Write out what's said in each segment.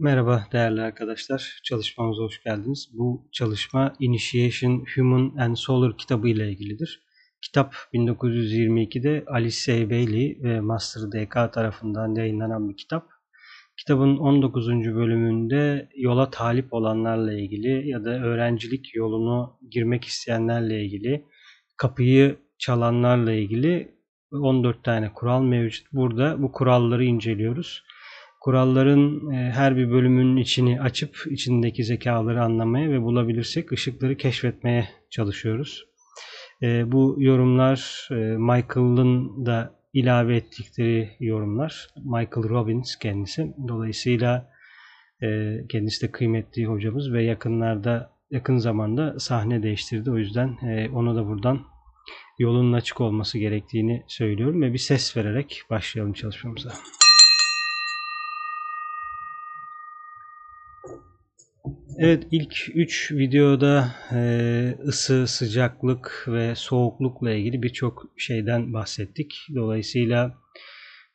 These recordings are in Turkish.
Merhaba değerli arkadaşlar. Çalışmamıza hoş geldiniz. Bu çalışma Initiation Human and Solar kitabı ile ilgilidir. Kitap 1922'de Alice. Bailey ve Master DK tarafından yayınlanan bir kitap. Kitabın 19. bölümünde yola talip olanlarla ilgili ya da öğrencilik yolunu girmek isteyenlerle ilgili, kapıyı çalanlarla ilgili 14 tane kural mevcut. Burada bu kuralları inceliyoruz. Kuralların e, her bir bölümünün içini açıp içindeki zekaları anlamaya ve bulabilirsek ışıkları keşfetmeye çalışıyoruz. E, bu yorumlar e, Michael'ın da ilave ettikleri yorumlar. Michael Robbins kendisi. Dolayısıyla kendisi de kıymetli hocamız ve yakınlarda yakın zamanda sahne değiştirdi. O yüzden onu da buradan yolunun açık olması gerektiğini söylüyorum ve bir ses vererek başlayalım çalışmamıza. Evet ilk 3 videoda e, ısı, sıcaklık ve soğuklukla ilgili birçok şeyden bahsettik. Dolayısıyla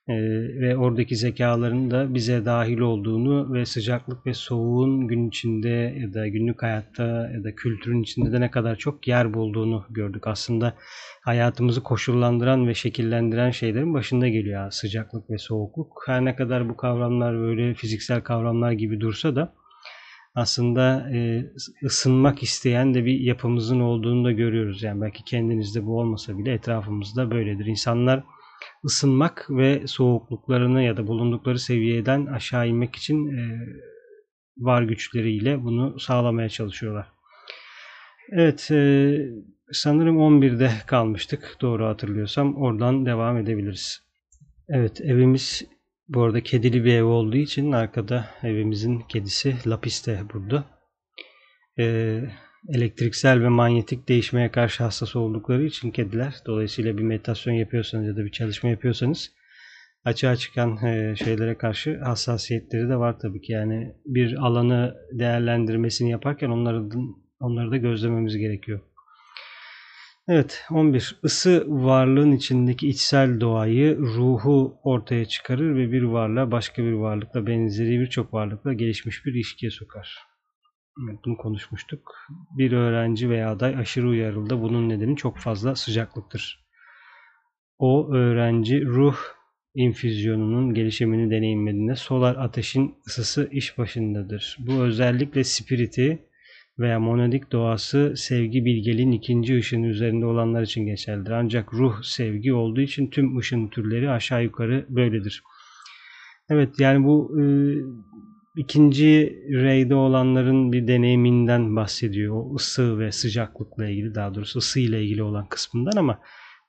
e, ve oradaki zekaların da bize dahil olduğunu ve sıcaklık ve soğuğun gün içinde ya da günlük hayatta ya da kültürün içinde de ne kadar çok yer bulduğunu gördük. Aslında hayatımızı koşullandıran ve şekillendiren şeylerin başında geliyor sıcaklık ve soğukluk. Her ne kadar bu kavramlar böyle fiziksel kavramlar gibi dursa da aslında e, ısınmak isteyen de bir yapımızın olduğunu da görüyoruz. Yani belki kendinizde bu olmasa bile etrafımızda böyledir. İnsanlar ısınmak ve soğukluklarını ya da bulundukları seviyeden aşağı inmek için e, var güçleriyle bunu sağlamaya çalışıyorlar. Evet, e, sanırım 11'de kalmıştık doğru hatırlıyorsam. Oradan devam edebiliriz. Evet, evimiz bu arada kedili bir ev olduğu için arkada evimizin kedisi Lapis de burada. Ee, elektriksel ve manyetik değişmeye karşı hassas oldukları için kediler. Dolayısıyla bir meditasyon yapıyorsanız ya da bir çalışma yapıyorsanız açığa çıkan e, şeylere karşı hassasiyetleri de var tabii ki. Yani bir alanı değerlendirmesini yaparken onları, onları da gözlememiz gerekiyor. Evet 11. Isı varlığın içindeki içsel doğayı, ruhu ortaya çıkarır ve bir varlığa başka bir varlıkla benzeri birçok varlıkla gelişmiş bir ilişkiye sokar. Evet, bunu konuşmuştuk. Bir öğrenci veya aday aşırı uyarıldı. Bunun nedeni çok fazla sıcaklıktır. O öğrenci ruh infüzyonunun gelişimini deneyimlediğinde solar ateşin ısısı iş başındadır. Bu özellikle spiriti, veya monadik doğası sevgi bilgeliğin ikinci ışığın üzerinde olanlar için geçerlidir. Ancak ruh sevgi olduğu için tüm ışın türleri aşağı yukarı böyledir. Evet yani bu e, ikinci reyde olanların bir deneyiminden bahsediyor. O ısı ve sıcaklıkla ilgili daha doğrusu ısı ile ilgili olan kısmından ama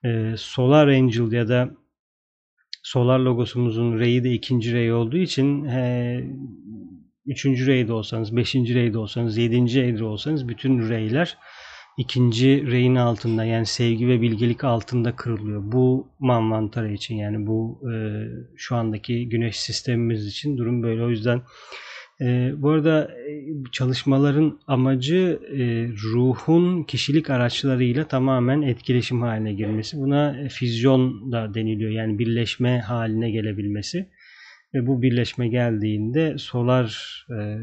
e, Solar Angel ya da Solar logosumuzun reyi de ikinci rey olduğu için e, Üçüncü reyde olsanız, beşinci reyde olsanız, yedinci reyde olsanız bütün reyler ikinci reyin altında yani sevgi ve bilgelik altında kırılıyor. Bu manvantara için yani bu e, şu andaki güneş sistemimiz için durum böyle. O yüzden e, bu arada e, çalışmaların amacı e, ruhun kişilik araçlarıyla tamamen etkileşim haline girmesi. Buna füzyon da deniliyor yani birleşme haline gelebilmesi. Ve bu birleşme geldiğinde solar e,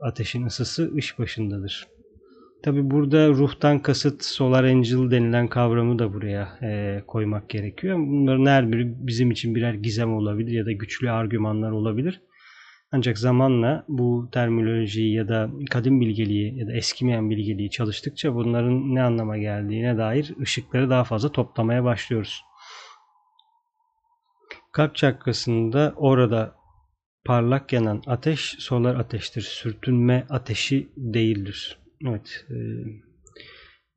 ateşin ısısı ış başındadır. Tabi burada ruhtan kasıt Solar Angel denilen kavramı da buraya e, koymak gerekiyor. Bunların her biri bizim için birer gizem olabilir ya da güçlü argümanlar olabilir. Ancak zamanla bu terminolojiyi ya da kadim bilgeliği ya da eskimeyen bilgeliği çalıştıkça bunların ne anlama geldiğine dair ışıkları daha fazla toplamaya başlıyoruz. Kalp çakrasında orada parlak yanan ateş solar ateştir. Sürtünme ateşi değildir. Evet. E,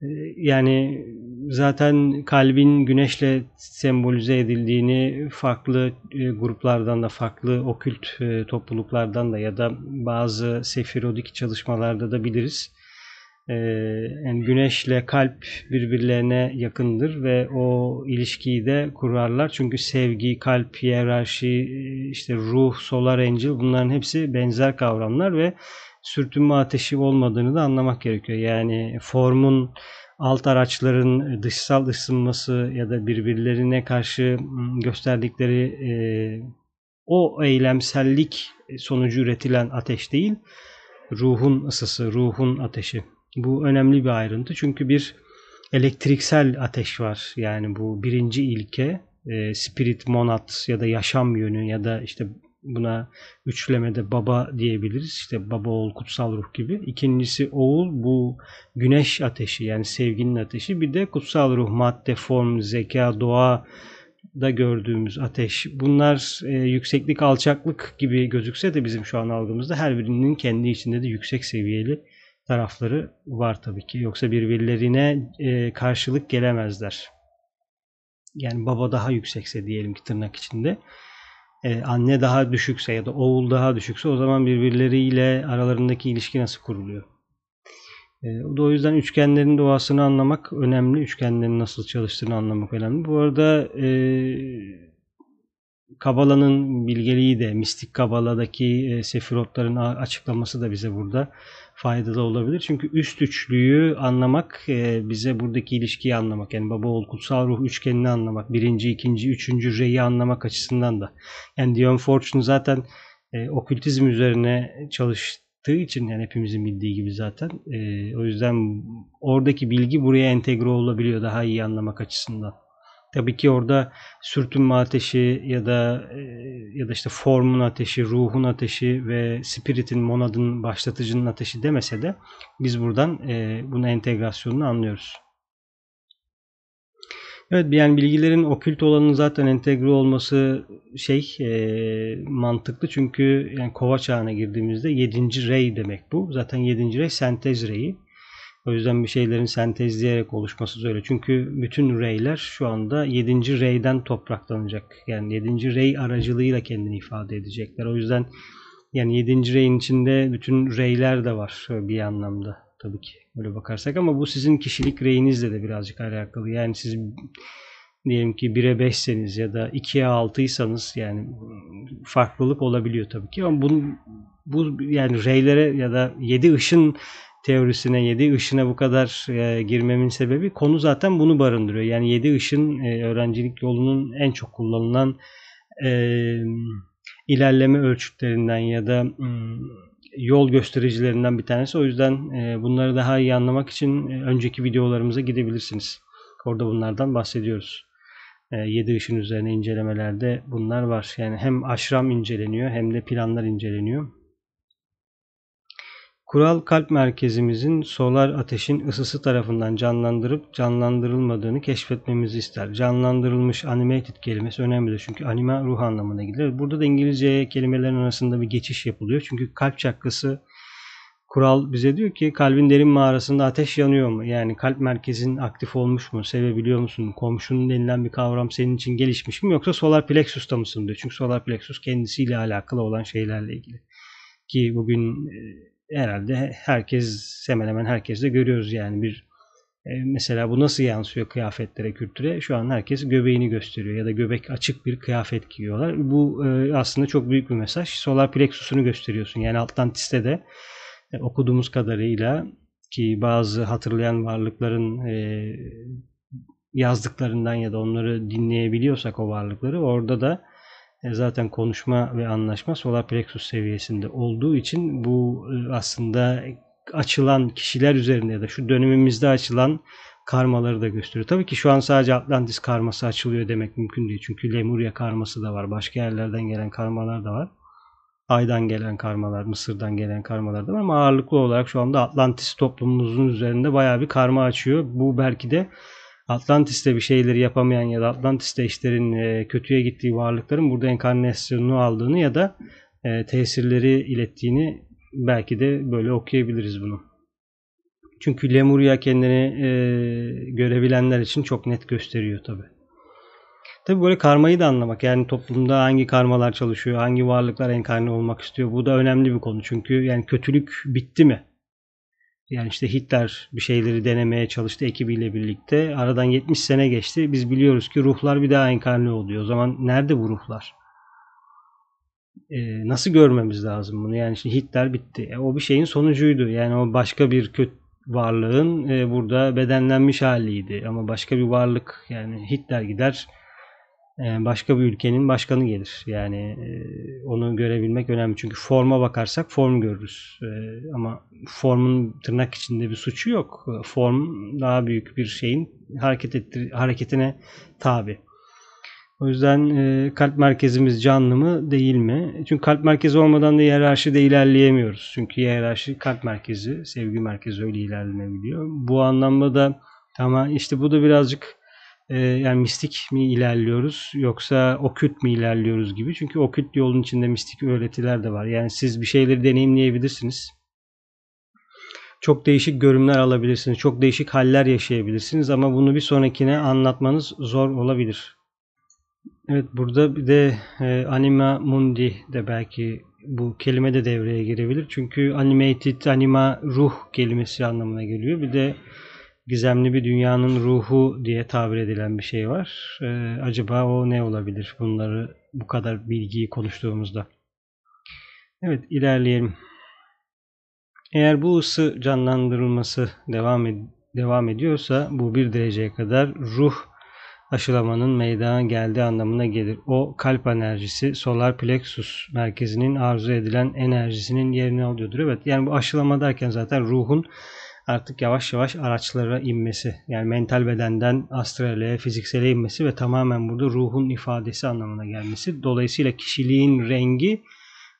e, yani zaten kalbin güneşle sembolize edildiğini farklı e, gruplardan da farklı okült topluluklardan da ya da bazı sefirodik çalışmalarda da biliriz. Ee, yani güneşle kalp birbirlerine yakındır ve o ilişkiyi de kurarlar. Çünkü sevgi, kalp, hiyerarşi, işte ruh, solar angel bunların hepsi benzer kavramlar ve sürtünme ateşi olmadığını da anlamak gerekiyor. Yani formun alt araçların dışsal ısınması ya da birbirlerine karşı gösterdikleri e, o eylemsellik sonucu üretilen ateş değil, ruhun ısısı, ruhun ateşi. Bu önemli bir ayrıntı çünkü bir elektriksel ateş var. Yani bu birinci ilke e, spirit monad ya da yaşam yönü ya da işte buna üçlemede baba diyebiliriz. İşte baba oğul kutsal ruh gibi. İkincisi oğul bu güneş ateşi yani sevginin ateşi. Bir de kutsal ruh madde, form, zeka, doğa da gördüğümüz ateş. Bunlar e, yükseklik, alçaklık gibi gözükse de bizim şu an algımızda her birinin kendi içinde de yüksek seviyeli tarafları var tabii ki. Yoksa birbirlerine e, karşılık gelemezler. Yani baba daha yüksekse diyelim ki tırnak içinde. E, anne daha düşükse ya da oğul daha düşükse o zaman birbirleriyle aralarındaki ilişki nasıl kuruluyor? E, o yüzden üçgenlerin doğasını anlamak önemli. Üçgenlerin nasıl çalıştığını anlamak önemli. Bu arada e, Kabala'nın bilgeliği de, mistik Kabala'daki e, sefirotların açıklaması da bize burada faydalı olabilir. Çünkü üst üçlüyü anlamak e, bize buradaki ilişkiyi anlamak yani baba oğul kutsal ruh üçgenini anlamak birinci, ikinci, üçüncü reyi anlamak açısından da. Yani Dion Fortune zaten e, okültizm üzerine çalıştığı için yani hepimizin bildiği gibi zaten. E, o yüzden oradaki bilgi buraya entegre olabiliyor daha iyi anlamak açısından. Tabii ki orada sürtünme ateşi ya da e, ya da işte formun ateşi, ruhun ateşi ve spiritin, monadın, başlatıcının ateşi demese de biz buradan e, bunun entegrasyonunu anlıyoruz. Evet yani bilgilerin okült olanın zaten entegre olması şey e, mantıklı çünkü yani kova çağına girdiğimizde 7. rey demek bu. Zaten 7. rey sentez reyi. O yüzden bir şeylerin sentezleyerek oluşması zor. Çünkü bütün reyler şu anda 7. reyden topraklanacak. Yani 7. rey aracılığıyla kendini ifade edecekler. O yüzden yani 7. reyin içinde bütün reyler de var bir anlamda tabii ki öyle bakarsak ama bu sizin kişilik reyinizle de birazcık alakalı. Yani siz diyelim ki 1'e 5'seniz ya da 2'ye 6'ysanız yani farklılık olabiliyor tabii ki ama bunun bu yani reylere ya da 7 ışın teorisine, yedi ışına bu kadar e, girmemin sebebi konu zaten bunu barındırıyor. Yani yedi ışın e, öğrencilik yolunun en çok kullanılan e, ilerleme ölçütlerinden ya da e, yol göstericilerinden bir tanesi. O yüzden e, bunları daha iyi anlamak için e, önceki videolarımıza gidebilirsiniz. Orada bunlardan bahsediyoruz. E, yedi ışın üzerine incelemelerde bunlar var. Yani hem aşram inceleniyor hem de planlar inceleniyor. Kural kalp merkezimizin solar ateşin ısısı tarafından canlandırıp canlandırılmadığını keşfetmemizi ister. Canlandırılmış animated kelimesi önemlidir çünkü anima ruh anlamına gelir. Burada da İngilizce kelimelerin arasında bir geçiş yapılıyor. Çünkü kalp çakrası kural bize diyor ki kalbin derin mağarasında ateş yanıyor mu? Yani kalp merkezin aktif olmuş mu? Sevebiliyor musun? Komşunun denilen bir kavram senin için gelişmiş mi? Yoksa solar plexus'ta mısın diyor. Çünkü solar plexus kendisiyle alakalı olan şeylerle ilgili. Ki bugün e, herhalde herkes hemen hemen herkes de görüyoruz yani bir e, mesela bu nasıl yansıyor kıyafetlere, kültüre? Şu an herkes göbeğini gösteriyor ya da göbek açık bir kıyafet giyiyorlar. Bu e, aslında çok büyük bir mesaj. Solar plexus'unu gösteriyorsun. Yani Atlantis'te de e, okuduğumuz kadarıyla ki bazı hatırlayan varlıkların yazdıklarından ya da onları dinleyebiliyorsak o varlıkları orada da zaten konuşma ve anlaşma solar plexus seviyesinde olduğu için bu e, aslında açılan kişiler üzerinde ya da şu dönemimizde açılan karmaları da gösteriyor. Tabii ki şu an sadece Atlantis karması açılıyor demek mümkün değil. Çünkü Lemuria karması da var. Başka yerlerden gelen karmalar da var. Ay'dan gelen karmalar, Mısır'dan gelen karmalar da var. Ama ağırlıklı olarak şu anda Atlantis toplumumuzun üzerinde bayağı bir karma açıyor. Bu belki de Atlantis'te bir şeyleri yapamayan ya da Atlantis'te işlerin e, kötüye gittiği varlıkların burada enkarnasyonunu aldığını ya da e, tesirleri ilettiğini belki de böyle okuyabiliriz bunu. Çünkü Lemuria kendini e, görebilenler için çok net gösteriyor tabi. Tabi böyle karmayı da anlamak yani toplumda hangi karmalar çalışıyor, hangi varlıklar enkarne olmak istiyor bu da önemli bir konu. Çünkü yani kötülük bitti mi? Yani işte Hitler bir şeyleri denemeye çalıştı ekibiyle birlikte. Aradan 70 sene geçti. Biz biliyoruz ki ruhlar bir daha enkarne oluyor. O zaman nerede bu ruhlar? Ee, nasıl görmemiz lazım bunu? Yani işte Hitler bitti. E, o bir şeyin sonucuydu. Yani o başka bir kötü varlığın e, burada bedenlenmiş haliydi. Ama başka bir varlık yani Hitler gider başka bir ülkenin başkanı gelir. Yani e, onu görebilmek önemli. Çünkü forma bakarsak form görürüz. E, ama formun tırnak içinde bir suçu yok. Form daha büyük bir şeyin hareket ettir hareketine tabi. O yüzden kalp merkezimiz canlı mı değil mi? Çünkü kalp merkezi olmadan da hiyerarşide ilerleyemiyoruz. Çünkü hiyerarşi kalp merkezi, sevgi merkezi öyle ilerlenebiliyor. Bu anlamda da ama işte bu da birazcık e, yani mistik mi ilerliyoruz yoksa okült mi ilerliyoruz gibi. Çünkü okült yolun içinde mistik öğretiler de var. Yani siz bir şeyleri deneyimleyebilirsiniz. Çok değişik görünümler alabilirsiniz. Çok değişik haller yaşayabilirsiniz ama bunu bir sonrakine anlatmanız zor olabilir. Evet burada bir de e, anima mundi de belki bu kelime de devreye girebilir. Çünkü animated anima ruh kelimesi anlamına geliyor. Bir de gizemli bir dünyanın ruhu diye tabir edilen bir şey var. Ee, acaba o ne olabilir bunları bu kadar bilgiyi konuştuğumuzda? Evet ilerleyelim. Eğer bu ısı canlandırılması devam ed devam ediyorsa bu bir dereceye kadar ruh aşılamanın meydana geldiği anlamına gelir. O kalp enerjisi solar plexus merkezinin arzu edilen enerjisinin yerini alıyordur. Evet yani bu aşılama derken zaten ruhun artık yavaş yavaş araçlara inmesi. Yani mental bedenden astrale, fiziksele inmesi ve tamamen burada ruhun ifadesi anlamına gelmesi. Dolayısıyla kişiliğin rengi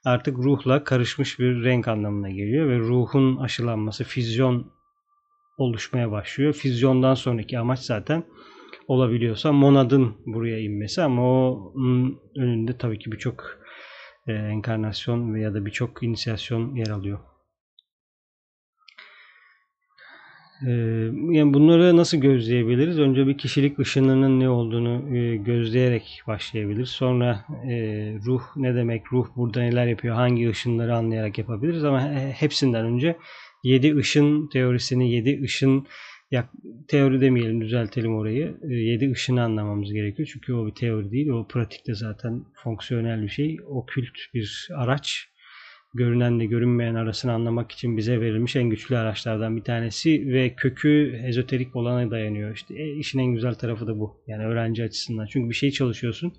artık ruhla karışmış bir renk anlamına geliyor ve ruhun aşılanması, füzyon oluşmaya başlıyor. Füzyondan sonraki amaç zaten olabiliyorsa monadın buraya inmesi ama o önünde tabii ki birçok e, enkarnasyon veya da birçok inisiyasyon yer alıyor. Ee, yani bunları nasıl gözleyebiliriz? Önce bir kişilik ışınının ne olduğunu e, gözleyerek başlayabiliriz. Sonra e, ruh ne demek, ruh burada neler yapıyor, hangi ışınları anlayarak yapabiliriz. Ama hepsinden önce 7 ışın teorisini, 7 ışın ya, teori demeyelim düzeltelim orayı. 7 e, ışını anlamamız gerekiyor. Çünkü o bir teori değil. O pratikte zaten fonksiyonel bir şey. Okült bir araç görünenle görünmeyen arasını anlamak için bize verilmiş en güçlü araçlardan bir tanesi ve kökü ezoterik olana dayanıyor. İşte e, işin en güzel tarafı da bu. Yani öğrenci açısından. Çünkü bir şey çalışıyorsun.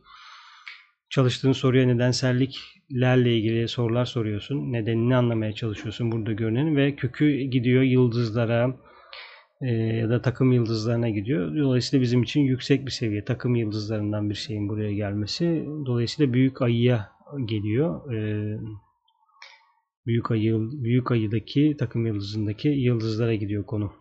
Çalıştığın soruya nedenselliklerle ilgili sorular soruyorsun. Nedenini anlamaya çalışıyorsun burada görünen ve kökü gidiyor yıldızlara e, ya da takım yıldızlarına gidiyor. Dolayısıyla bizim için yüksek bir seviye takım yıldızlarından bir şeyin buraya gelmesi. Dolayısıyla büyük ayıya geliyor. E, Büyük ayı, büyük ayıdaki takım yıldızındaki yıldızlara gidiyor konu.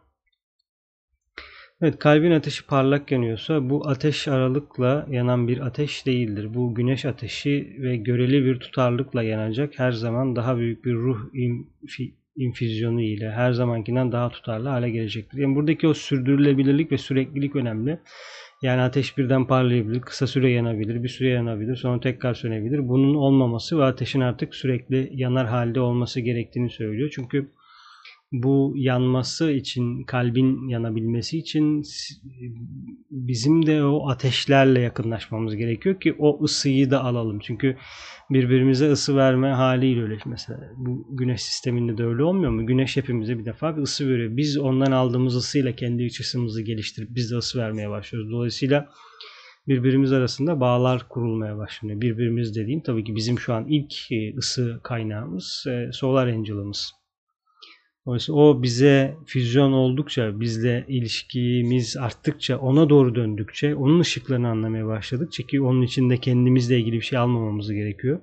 Evet kalbin ateşi parlak yanıyorsa bu ateş aralıkla yanan bir ateş değildir. Bu güneş ateşi ve göreli bir tutarlıkla yanacak her zaman daha büyük bir ruh infi, infüzyonu ile her zamankinden daha tutarlı hale gelecektir. Yani buradaki o sürdürülebilirlik ve süreklilik önemli. Yani ateş birden parlayabilir, kısa süre yanabilir, bir süre yanabilir, sonra tekrar sönebilir. Bunun olmaması ve ateşin artık sürekli yanar halde olması gerektiğini söylüyor. Çünkü bu yanması için, kalbin yanabilmesi için bizim de o ateşlerle yakınlaşmamız gerekiyor ki o ısıyı da alalım. Çünkü birbirimize ısı verme haliyle öyle. Mesela bu güneş sisteminde de öyle olmuyor mu? Güneş hepimize bir defa bir ısı veriyor. Biz ondan aldığımız ısıyla kendi iç ısımızı geliştirip biz de ısı vermeye başlıyoruz. Dolayısıyla birbirimiz arasında bağlar kurulmaya başlıyor. Birbirimiz dediğim tabii ki bizim şu an ilk ısı kaynağımız e, Solar Angel'ımız. Dolayısıyla o bize füzyon oldukça, bizle ilişkimiz arttıkça, ona doğru döndükçe, onun ışıklarını anlamaya başladıkça ki onun içinde kendimizle ilgili bir şey almamamız gerekiyor.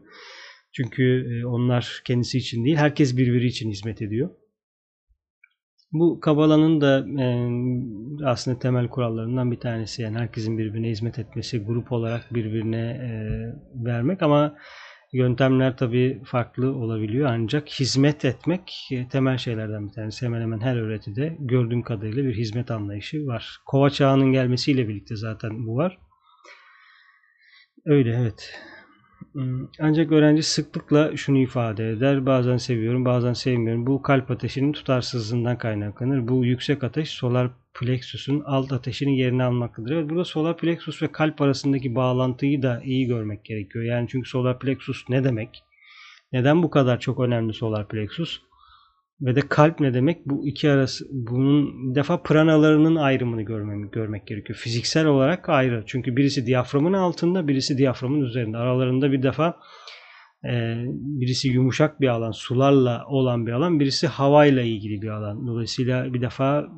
Çünkü e, onlar kendisi için değil, herkes birbiri için hizmet ediyor. Bu Kabala'nın da e, aslında temel kurallarından bir tanesi. Yani herkesin birbirine hizmet etmesi, grup olarak birbirine e, vermek ama Yöntemler tabii farklı olabiliyor ancak hizmet etmek e, temel şeylerden bir tanesi. Hemen hemen her öğretide gördüğüm kadarıyla bir hizmet anlayışı var. Kova çağının gelmesiyle birlikte zaten bu var. Öyle evet. Hmm, ancak öğrenci sıklıkla şunu ifade eder. Bazen seviyorum, bazen sevmiyorum. Bu kalp ateşinin tutarsızlığından kaynaklanır. Bu yüksek ateş solar plexus'un alt ateşinin yerini almaktadır. Evet, burada solar plexus ve kalp arasındaki bağlantıyı da iyi görmek gerekiyor. Yani çünkü solar plexus ne demek? Neden bu kadar çok önemli solar plexus? Ve de kalp ne demek? Bu iki arası bunun bir defa pranalarının ayrımını görmem, görmek gerekiyor. Fiziksel olarak ayrı. Çünkü birisi diyaframın altında, birisi diyaframın üzerinde. Aralarında bir defa e, birisi yumuşak bir alan, sularla olan bir alan, birisi havayla ilgili bir alan. Dolayısıyla bir defa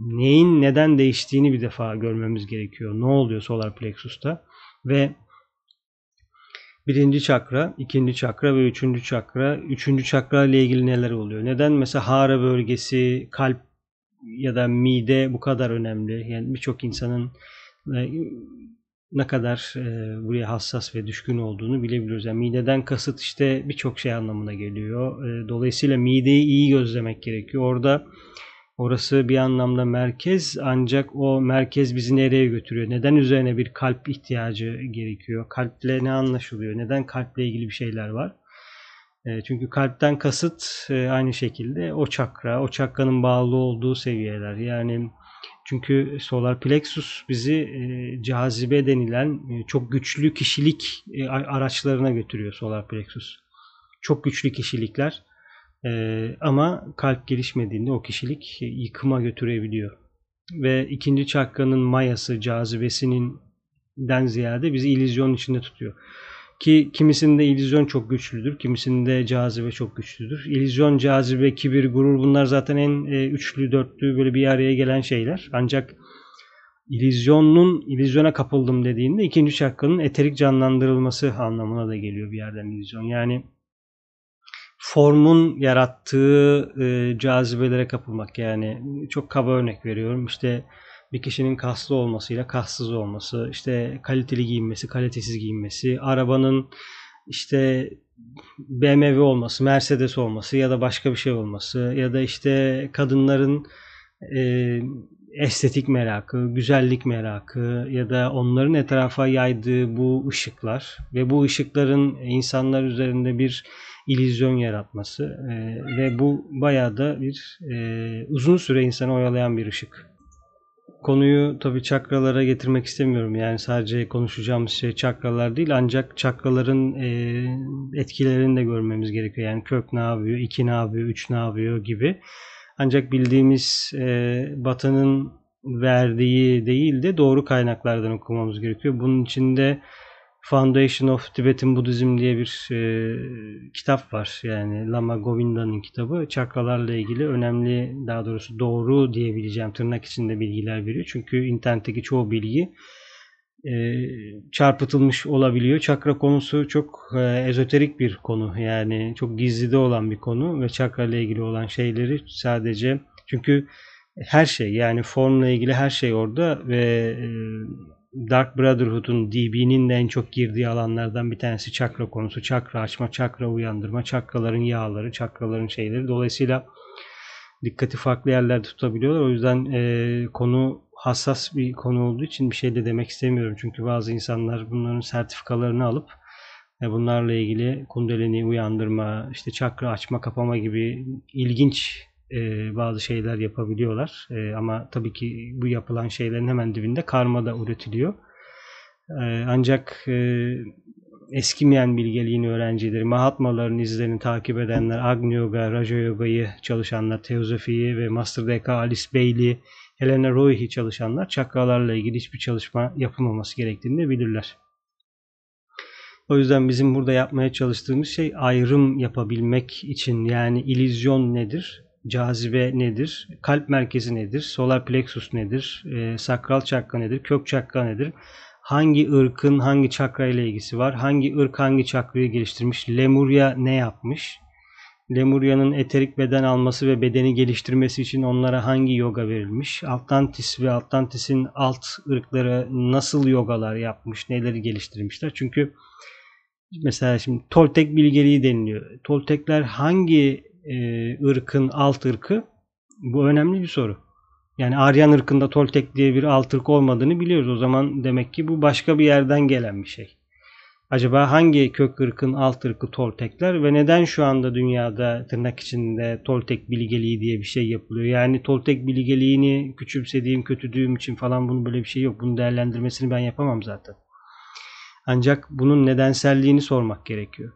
neyin neden değiştiğini bir defa görmemiz gerekiyor. Ne oluyor solar plexus'ta? Ve birinci çakra, ikinci çakra ve üçüncü çakra. Üçüncü çakra ile ilgili neler oluyor? Neden mesela hara bölgesi, kalp ya da mide bu kadar önemli? Yani birçok insanın e, ne kadar e, buraya hassas ve düşkün olduğunu bilebiliyoruz. Yani mideden kasıt işte birçok şey anlamına geliyor. E, dolayısıyla mideyi iyi gözlemek gerekiyor. Orada Orası bir anlamda merkez ancak o merkez bizi nereye götürüyor? Neden üzerine bir kalp ihtiyacı gerekiyor? Kalple ne anlaşılıyor? Neden kalple ilgili bir şeyler var? E, çünkü kalpten kasıt e, aynı şekilde o çakra, o çakranın bağlı olduğu seviyeler. Yani çünkü solar plexus bizi e, cazibe denilen çok güçlü kişilik araçlarına götürüyor solar plexus. Çok güçlü kişilikler ee, ama kalp gelişmediğinde o kişilik yıkıma götürebiliyor. Ve ikinci çakranın mayası, cazibesinin den ziyade bizi illüzyon içinde tutuyor. Ki kimisinde illüzyon çok güçlüdür, kimisinde cazibe çok güçlüdür. İllüzyon, cazibe, kibir, gurur bunlar zaten en e, üçlü, dörtlü böyle bir araya gelen şeyler. Ancak illüzyonun, illüzyona kapıldım dediğinde ikinci çakranın eterik canlandırılması anlamına da geliyor bir yerden illüzyon. Yani formun yarattığı e, cazibelere kapılmak. Yani çok kaba örnek veriyorum. İşte bir kişinin kaslı olmasıyla kassız olması işte kaliteli giyinmesi kalitesiz giyinmesi arabanın işte BMW olması Mercedes olması ya da başka bir şey olması ya da işte kadınların e, estetik merakı, güzellik merakı ya da onların etrafa yaydığı bu ışıklar ve bu ışıkların insanlar üzerinde bir illüzyon yaratması e, ve bu bayağı da bir e, uzun süre insanı oyalayan bir ışık. Konuyu tabi çakralara getirmek istemiyorum. Yani sadece konuşacağımız şey çakralar değil ancak çakraların e, etkilerini de görmemiz gerekiyor. Yani kök ne yapıyor, iki ne yapıyor, üç ne yapıyor gibi. Ancak bildiğimiz e, Batı'nın verdiği değil de doğru kaynaklardan okumamız gerekiyor. Bunun içinde Foundation of Tibetan Buddhism diye bir e, kitap var. Yani Lama Govinda'nın kitabı. Çakralarla ilgili önemli, daha doğrusu doğru diyebileceğim tırnak içinde bilgiler veriyor. Çünkü internetteki çoğu bilgi e, çarpıtılmış olabiliyor. Çakra konusu çok e, ezoterik bir konu. Yani çok gizlide olan bir konu ve çakra ile ilgili olan şeyleri sadece çünkü her şey yani formla ilgili her şey orada ve e, Dark Brotherhood'un DB'nin de en çok girdiği alanlardan bir tanesi çakra konusu. Çakra açma, çakra uyandırma, çakraların yağları, çakraların şeyleri. Dolayısıyla dikkati farklı yerlerde tutabiliyorlar. O yüzden e, konu hassas bir konu olduğu için bir şey de demek istemiyorum. Çünkü bazı insanlar bunların sertifikalarını alıp e, bunlarla ilgili kundalini uyandırma, işte çakra açma, kapama gibi ilginç e, bazı şeyler yapabiliyorlar. E, ama tabii ki bu yapılan şeylerin hemen dibinde karma da üretiliyor. E, ancak e, eskimeyen bilgeliğin öğrencileri, Mahatmaların izlerini takip edenler, Agni Yoga, Raja Yoga'yı çalışanlar, Teozofi'yi ve Master Deka, Alice Bailey, Helena Royhi çalışanlar çakralarla ilgili hiçbir çalışma yapılmaması gerektiğini de bilirler. O yüzden bizim burada yapmaya çalıştığımız şey ayrım yapabilmek için yani ilizyon nedir? Cazibe nedir? Kalp merkezi nedir? Solar plexus nedir? E, sakral çakra nedir? Kök çakra nedir? Hangi ırkın hangi çakra ile ilgisi var? Hangi ırk hangi çakrayı geliştirmiş? Lemuria ne yapmış? Lemuria'nın eterik beden alması ve bedeni geliştirmesi için onlara hangi yoga verilmiş? Atlantis ve Atlantis'in alt ırkları nasıl yogalar yapmış? Neleri geliştirmişler? Çünkü mesela şimdi Toltek bilgeliği deniliyor. Toltekler hangi e, ırkın alt ırkı? Bu önemli bir soru. Yani Aryan ırkında Toltek diye bir alt ırk olmadığını biliyoruz. O zaman demek ki bu başka bir yerden gelen bir şey. Acaba hangi kök ırkın alt ırkı Toltekler ve neden şu anda dünyada tırnak içinde Toltek bilgeliği diye bir şey yapılıyor? Yani Toltek bilgeliğini küçümsediğim, kötüdüğüm için falan bunun böyle bir şey yok. Bunun değerlendirmesini ben yapamam zaten. Ancak bunun nedenselliğini sormak gerekiyor.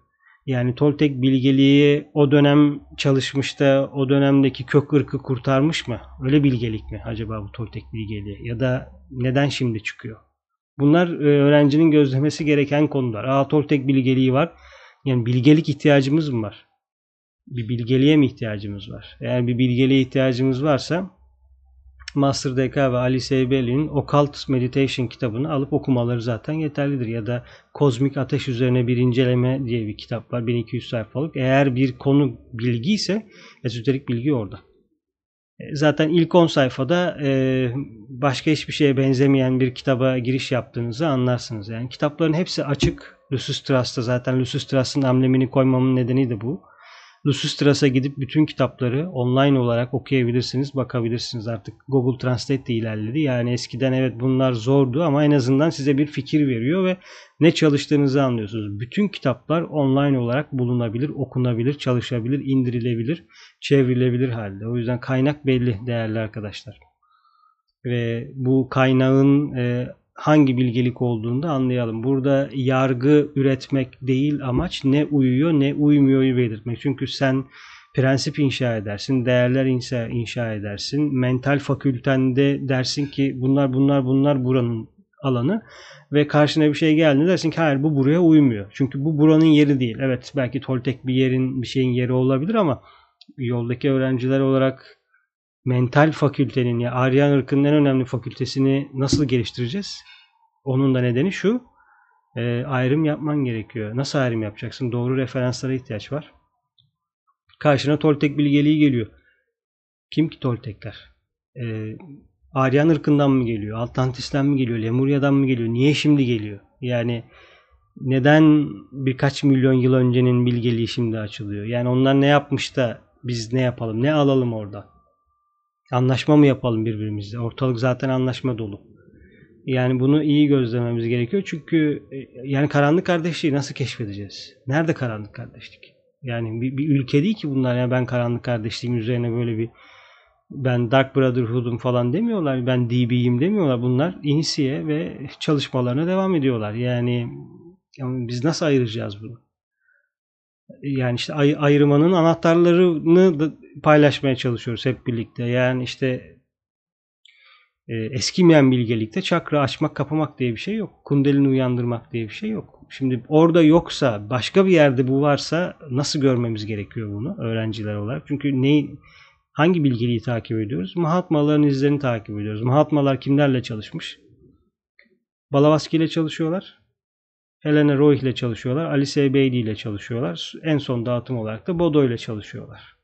Yani Toltek bilgeliği o dönem çalışmış da o dönemdeki kök ırkı kurtarmış mı? Öyle bilgelik mi acaba bu Toltek bilgeliği? Ya da neden şimdi çıkıyor? Bunlar e, öğrencinin gözlemesi gereken konular. Aa Toltek bilgeliği var. Yani bilgelik ihtiyacımız mı var? Bir bilgeliğe mi ihtiyacımız var? Eğer bir bilgeliğe ihtiyacımız varsa Master DK ve Ali Seybeli'nin Occult Meditation kitabını alıp okumaları zaten yeterlidir. Ya da Kozmik Ateş Üzerine Bir İnceleme diye bir kitap var. 1200 sayfalık. Eğer bir konu bilgi ise ezoterik bilgi orada. E, zaten ilk 10 sayfada e, başka hiçbir şeye benzemeyen bir kitaba giriş yaptığınızı anlarsınız. Yani kitapların hepsi açık. Lucis Trust'ta zaten Lucis Trust'ın amblemini koymamın nedeni de bu. Lusustras'a gidip bütün kitapları online olarak okuyabilirsiniz, bakabilirsiniz. Artık Google Translate de ilerledi. Yani eskiden evet bunlar zordu ama en azından size bir fikir veriyor ve ne çalıştığınızı anlıyorsunuz. Bütün kitaplar online olarak bulunabilir, okunabilir, çalışabilir, indirilebilir, çevrilebilir halde. O yüzden kaynak belli değerli arkadaşlar. Ve bu kaynağın e, hangi bilgelik olduğunu da anlayalım. Burada yargı üretmek değil amaç ne uyuyor ne uymuyor belirtmek. Çünkü sen prensip inşa edersin, değerler inşa, inşa edersin. Mental fakültende dersin ki bunlar bunlar bunlar buranın alanı ve karşına bir şey geldiğinde dersin ki hayır bu buraya uymuyor. Çünkü bu buranın yeri değil. Evet belki Toltek bir yerin bir şeyin yeri olabilir ama yoldaki öğrenciler olarak mental fakültenin ya Aryan ırkının en önemli fakültesini nasıl geliştireceğiz? Onun da nedeni şu. E, ayrım yapman gerekiyor. Nasıl ayrım yapacaksın? Doğru referanslara ihtiyaç var. Karşına Toltek bilgeliği geliyor. Kim ki Toltekler? E, Aryan ırkından mı geliyor? Atlantis'ten mi geliyor? Lemurya'dan mı geliyor? Niye şimdi geliyor? Yani neden birkaç milyon yıl öncenin bilgeliği şimdi açılıyor? Yani onlar ne yapmış da biz ne yapalım? Ne alalım orada? Anlaşma mı yapalım birbirimizle? Ortalık zaten anlaşma dolu. Yani bunu iyi gözlememiz gerekiyor. Çünkü e, yani karanlık kardeşliği nasıl keşfedeceğiz? Nerede karanlık kardeşlik? Yani bir, bir ülke değil ki bunlar. Yani ben karanlık kardeşliğin üzerine böyle bir ben Dark Brotherhood'um falan demiyorlar. Ben DB'yim demiyorlar. Bunlar inisiye ve çalışmalarına devam ediyorlar. Yani, yani biz nasıl ayıracağız bunu? Yani işte ay, ayırmanın anahtarlarını da paylaşmaya çalışıyoruz hep birlikte. Yani işte e, eskimeyen bilgelikte çakra açmak kapamak diye bir şey yok. Kundelini uyandırmak diye bir şey yok. Şimdi orada yoksa başka bir yerde bu varsa nasıl görmemiz gerekiyor bunu öğrenciler olarak? Çünkü ne hangi bilgeliği takip ediyoruz? Mahatmaların izlerini takip ediyoruz. Mahatmalar kimlerle çalışmış? Balavaski ile çalışıyorlar. Helena Roy ile çalışıyorlar. Alice Beatty ile çalışıyorlar. En son dağıtım olarak da Bodo ile çalışıyorlar.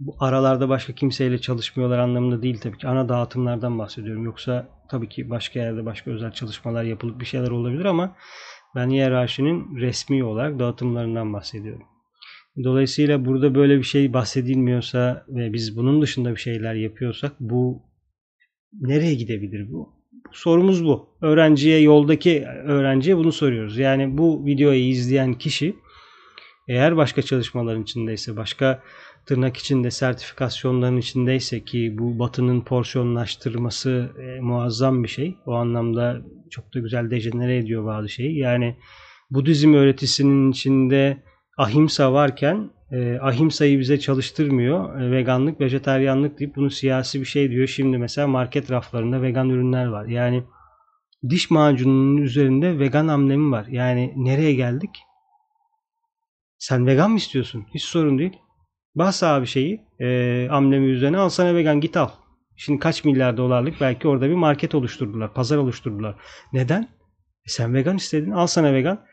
Bu aralarda başka kimseyle çalışmıyorlar anlamında değil tabii ki. Ana dağıtımlardan bahsediyorum. Yoksa tabii ki başka yerde başka özel çalışmalar yapılıp bir şeyler olabilir ama ben hiyerarşinin resmi olarak dağıtımlarından bahsediyorum. Dolayısıyla burada böyle bir şey bahsedilmiyorsa ve biz bunun dışında bir şeyler yapıyorsak bu nereye gidebilir bu? sorumuz bu. Öğrenciye, yoldaki öğrenciye bunu soruyoruz. Yani bu videoyu izleyen kişi eğer başka çalışmaların içindeyse, başka tırnak içinde sertifikasyonların içindeyse ki bu batının porsiyonlaştırması e, muazzam bir şey. O anlamda çok da güzel dejenere ediyor bazı şeyi. Yani Budizm öğretisinin içinde ahimsa varken e, ahimsayı bize çalıştırmıyor. E, veganlık, vejeteryanlık deyip bunu siyasi bir şey diyor. Şimdi mesela market raflarında vegan ürünler var. Yani diş macununun üzerinde vegan amblemi var. Yani nereye geldik? Sen vegan mı istiyorsun? Hiç sorun değil. Bas abi şeyi e, amblemi üzerine al sana vegan git al. Şimdi kaç milyar dolarlık belki orada bir market oluşturdular. Pazar oluşturdular. Neden? E sen vegan istedin al sana vegan.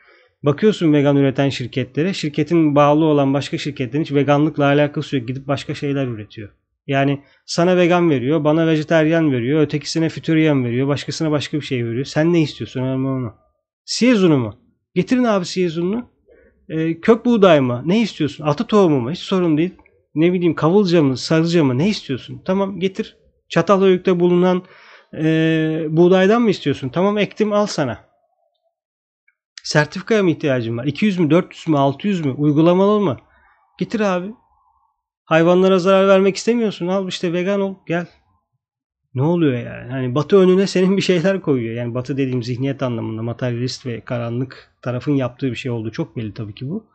Bakıyorsun vegan üreten şirketlere. Şirketin bağlı olan başka şirketlerin hiç veganlıkla alakası yok. Gidip başka şeyler üretiyor. Yani sana vegan veriyor, bana vejeteryan veriyor, ötekisine fütüryen veriyor, başkasına başka bir şey veriyor. Sen ne istiyorsun önemli onu? Siyezunu mu? Getirin abi siyezununu. Ee, kök buğday mı? Ne istiyorsun? Atı tohumu mu? Hiç sorun değil. Ne bileyim kavulca mı, sarıca mı? Ne istiyorsun? Tamam getir. Çatalhöyük'te bulunan e, buğdaydan mı istiyorsun? Tamam ektim al sana. Sertifikaya mı ihtiyacın var? 200 mü, 400 mü, 600 mü? Uygulamalı mı? Getir abi. Hayvanlara zarar vermek istemiyorsun. Al işte vegan ol. Gel. Ne oluyor yani? Hani Batı önüne senin bir şeyler koyuyor. Yani Batı dediğim zihniyet anlamında materyalist ve karanlık tarafın yaptığı bir şey oldu. Çok belli tabii ki bu.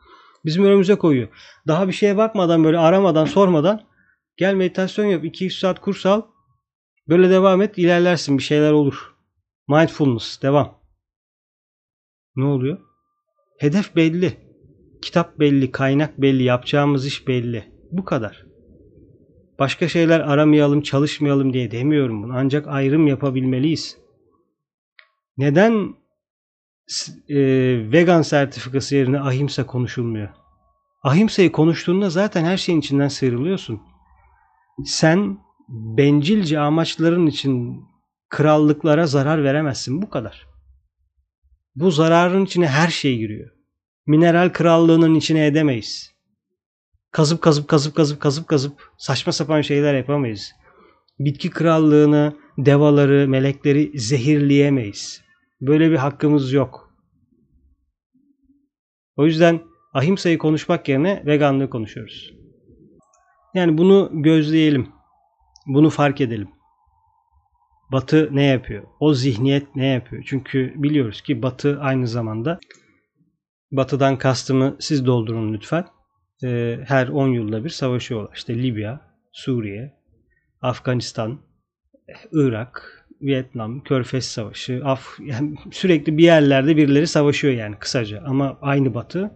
Bizim önümüze koyuyor. Daha bir şeye bakmadan böyle aramadan sormadan gel meditasyon yap. 2-3 saat kurs al. Böyle devam et. ilerlersin. Bir şeyler olur. Mindfulness. Devam. Ne oluyor? Hedef belli. Kitap belli. Kaynak belli. Yapacağımız iş belli. Bu kadar. Başka şeyler aramayalım, çalışmayalım diye demiyorum bunu. Ancak ayrım yapabilmeliyiz. Neden e, vegan sertifikası yerine ahimsa konuşulmuyor? Ahimsa'yı konuştuğunda zaten her şeyin içinden sıyrılıyorsun. Sen bencilce amaçların için krallıklara zarar veremezsin. Bu kadar. Bu zararın içine her şey giriyor. Mineral krallığının içine edemeyiz kazıp kazıp kazıp kazıp kazıp kazıp saçma sapan şeyler yapamayız. Bitki krallığını, devaları, melekleri zehirleyemeyiz. Böyle bir hakkımız yok. O yüzden ahimsayı konuşmak yerine veganlığı konuşuyoruz. Yani bunu gözleyelim. Bunu fark edelim. Batı ne yapıyor? O zihniyet ne yapıyor? Çünkü biliyoruz ki Batı aynı zamanda Batı'dan kastımı siz doldurun lütfen e, her 10 yılda bir savaşıyorlar. İşte Libya, Suriye, Afganistan, Irak, Vietnam, Körfez Savaşı, Af yani sürekli bir yerlerde birileri savaşıyor yani kısaca. Ama aynı Batı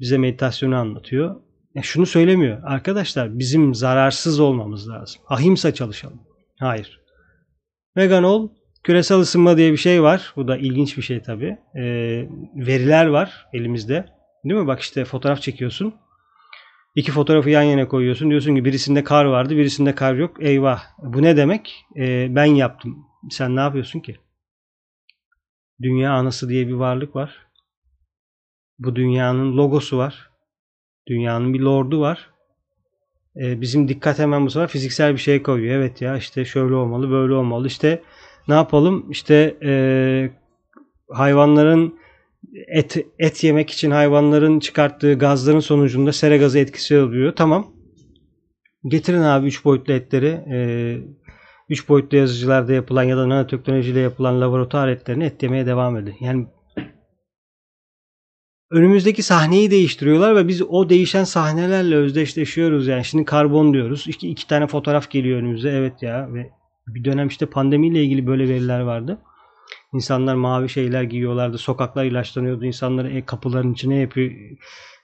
bize meditasyonu anlatıyor. Ya şunu söylemiyor. Arkadaşlar bizim zararsız olmamız lazım. Ahimsa çalışalım. Hayır. Vegan ol. Küresel ısınma diye bir şey var. Bu da ilginç bir şey tabii. E, veriler var elimizde. Değil mi? Bak işte fotoğraf çekiyorsun. İki fotoğrafı yan yana koyuyorsun. Diyorsun ki birisinde kar vardı, birisinde kar yok. Eyvah. Bu ne demek? Ee, ben yaptım. Sen ne yapıyorsun ki? Dünya anası diye bir varlık var. Bu dünyanın logosu var. Dünyanın bir lordu var. Ee, bizim dikkat hemen bu sefer fiziksel bir şey koyuyor. Evet ya işte şöyle olmalı, böyle olmalı. İşte ne yapalım? İşte e, hayvanların et, et yemek için hayvanların çıkarttığı gazların sonucunda sera gazı etkisi oluyor. Tamam. Getirin abi 3 boyutlu etleri. 3 e, boyutlu yazıcılarda yapılan ya da nanoteknolojiyle yapılan laboratuvar etlerini et yemeye devam edin. Yani önümüzdeki sahneyi değiştiriyorlar ve biz o değişen sahnelerle özdeşleşiyoruz. Yani şimdi karbon diyoruz. İşte iki tane fotoğraf geliyor önümüze. Evet ya ve bir dönem işte pandemiyle ilgili böyle veriler vardı. İnsanlar mavi şeyler giyiyorlardı. Sokaklar ilaçlanıyordu. İnsanları e, kapıların içine yapıyor,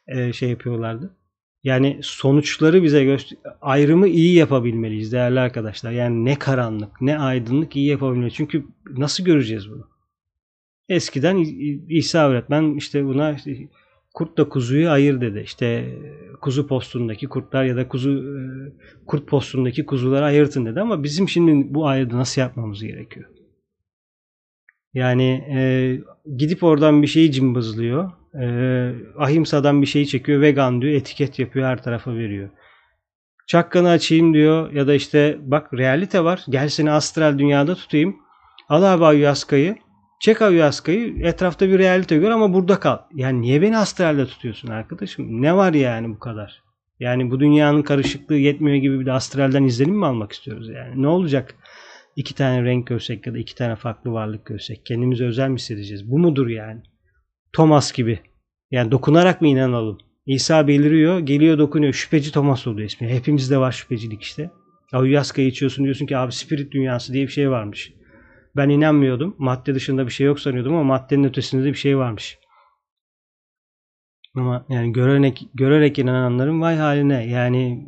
e, şey yapıyorlardı. Yani sonuçları bize göster ayrımı iyi yapabilmeliyiz değerli arkadaşlar. Yani ne karanlık ne aydınlık iyi yapabilmeliyiz. Çünkü nasıl göreceğiz bunu? Eskiden İsa öğretmen işte buna işte kurtla kuzuyu ayır dedi. İşte kuzu postundaki kurtlar ya da kuzu e, kurt postundaki kuzuları ayırtın dedi ama bizim şimdi bu ayrıdı nasıl yapmamız gerekiyor? Yani e, gidip oradan bir şeyi cımbızlıyor. E, ahimsadan bir şeyi çekiyor. Vegan diyor. Etiket yapıyor. Her tarafa veriyor. Çakkanı açayım diyor. Ya da işte bak realite var. Gel seni astral dünyada tutayım. Al abi ayahuasca'yı. Çek ayahuasca'yı. Etrafta bir realite gör ama burada kal. Yani niye beni astralde tutuyorsun arkadaşım? Ne var yani bu kadar? Yani bu dünyanın karışıklığı yetmiyor gibi bir de astralden izlenim mi almak istiyoruz yani? Ne olacak? İki tane renk görsek ya da iki tane farklı varlık görsek kendimizi özel mi hissedeceğiz? Bu mudur yani? Thomas gibi. Yani dokunarak mı inanalım? İsa beliriyor, geliyor dokunuyor. Şüpheci Thomas oluyor ismi. Hepimizde var şüphecilik işte. Ayahuasca içiyorsun diyorsun ki abi spirit dünyası diye bir şey varmış. Ben inanmıyordum. Madde dışında bir şey yok sanıyordum ama maddenin ötesinde de bir şey varmış. Ama yani görerek, görerek inananların vay haline. Yani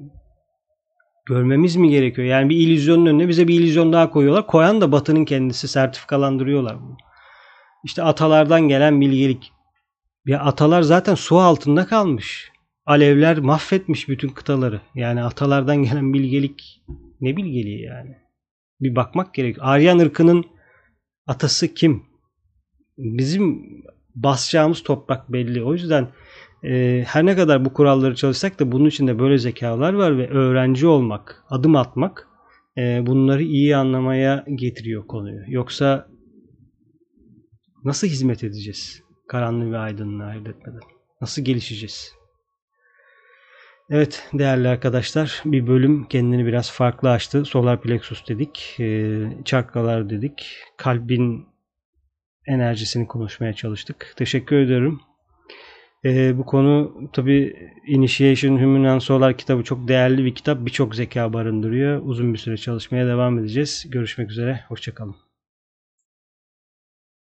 görmemiz mi gerekiyor? Yani bir illüzyonun önüne bize bir illüzyon daha koyuyorlar. Koyan da Batı'nın kendisi sertifikalandırıyorlar bunu. İşte atalardan gelen bilgelik. Ya atalar zaten su altında kalmış. Alevler mahvetmiş bütün kıtaları. Yani atalardan gelen bilgelik ne bilgeliği yani? Bir bakmak gerek. Aryan ırkının atası kim? Bizim basacağımız toprak belli. O yüzden e, her ne kadar bu kuralları çalışsak da bunun içinde böyle zekalar var ve öğrenci olmak, adım atmak e, bunları iyi anlamaya getiriyor konuyu. Yoksa nasıl hizmet edeceğiz karanlığı ve aydınlığı ayırt etmeden? Nasıl gelişeceğiz? Evet değerli arkadaşlar bir bölüm kendini biraz farklı açtı. Solar plexus dedik, e, çakralar dedik, kalbin enerjisini konuşmaya çalıştık. Teşekkür ediyorum. E, bu konu tabi Initiation Human and Solar kitabı çok değerli bir kitap. Birçok zeka barındırıyor. Uzun bir süre çalışmaya devam edeceğiz. Görüşmek üzere. Hoşçakalın.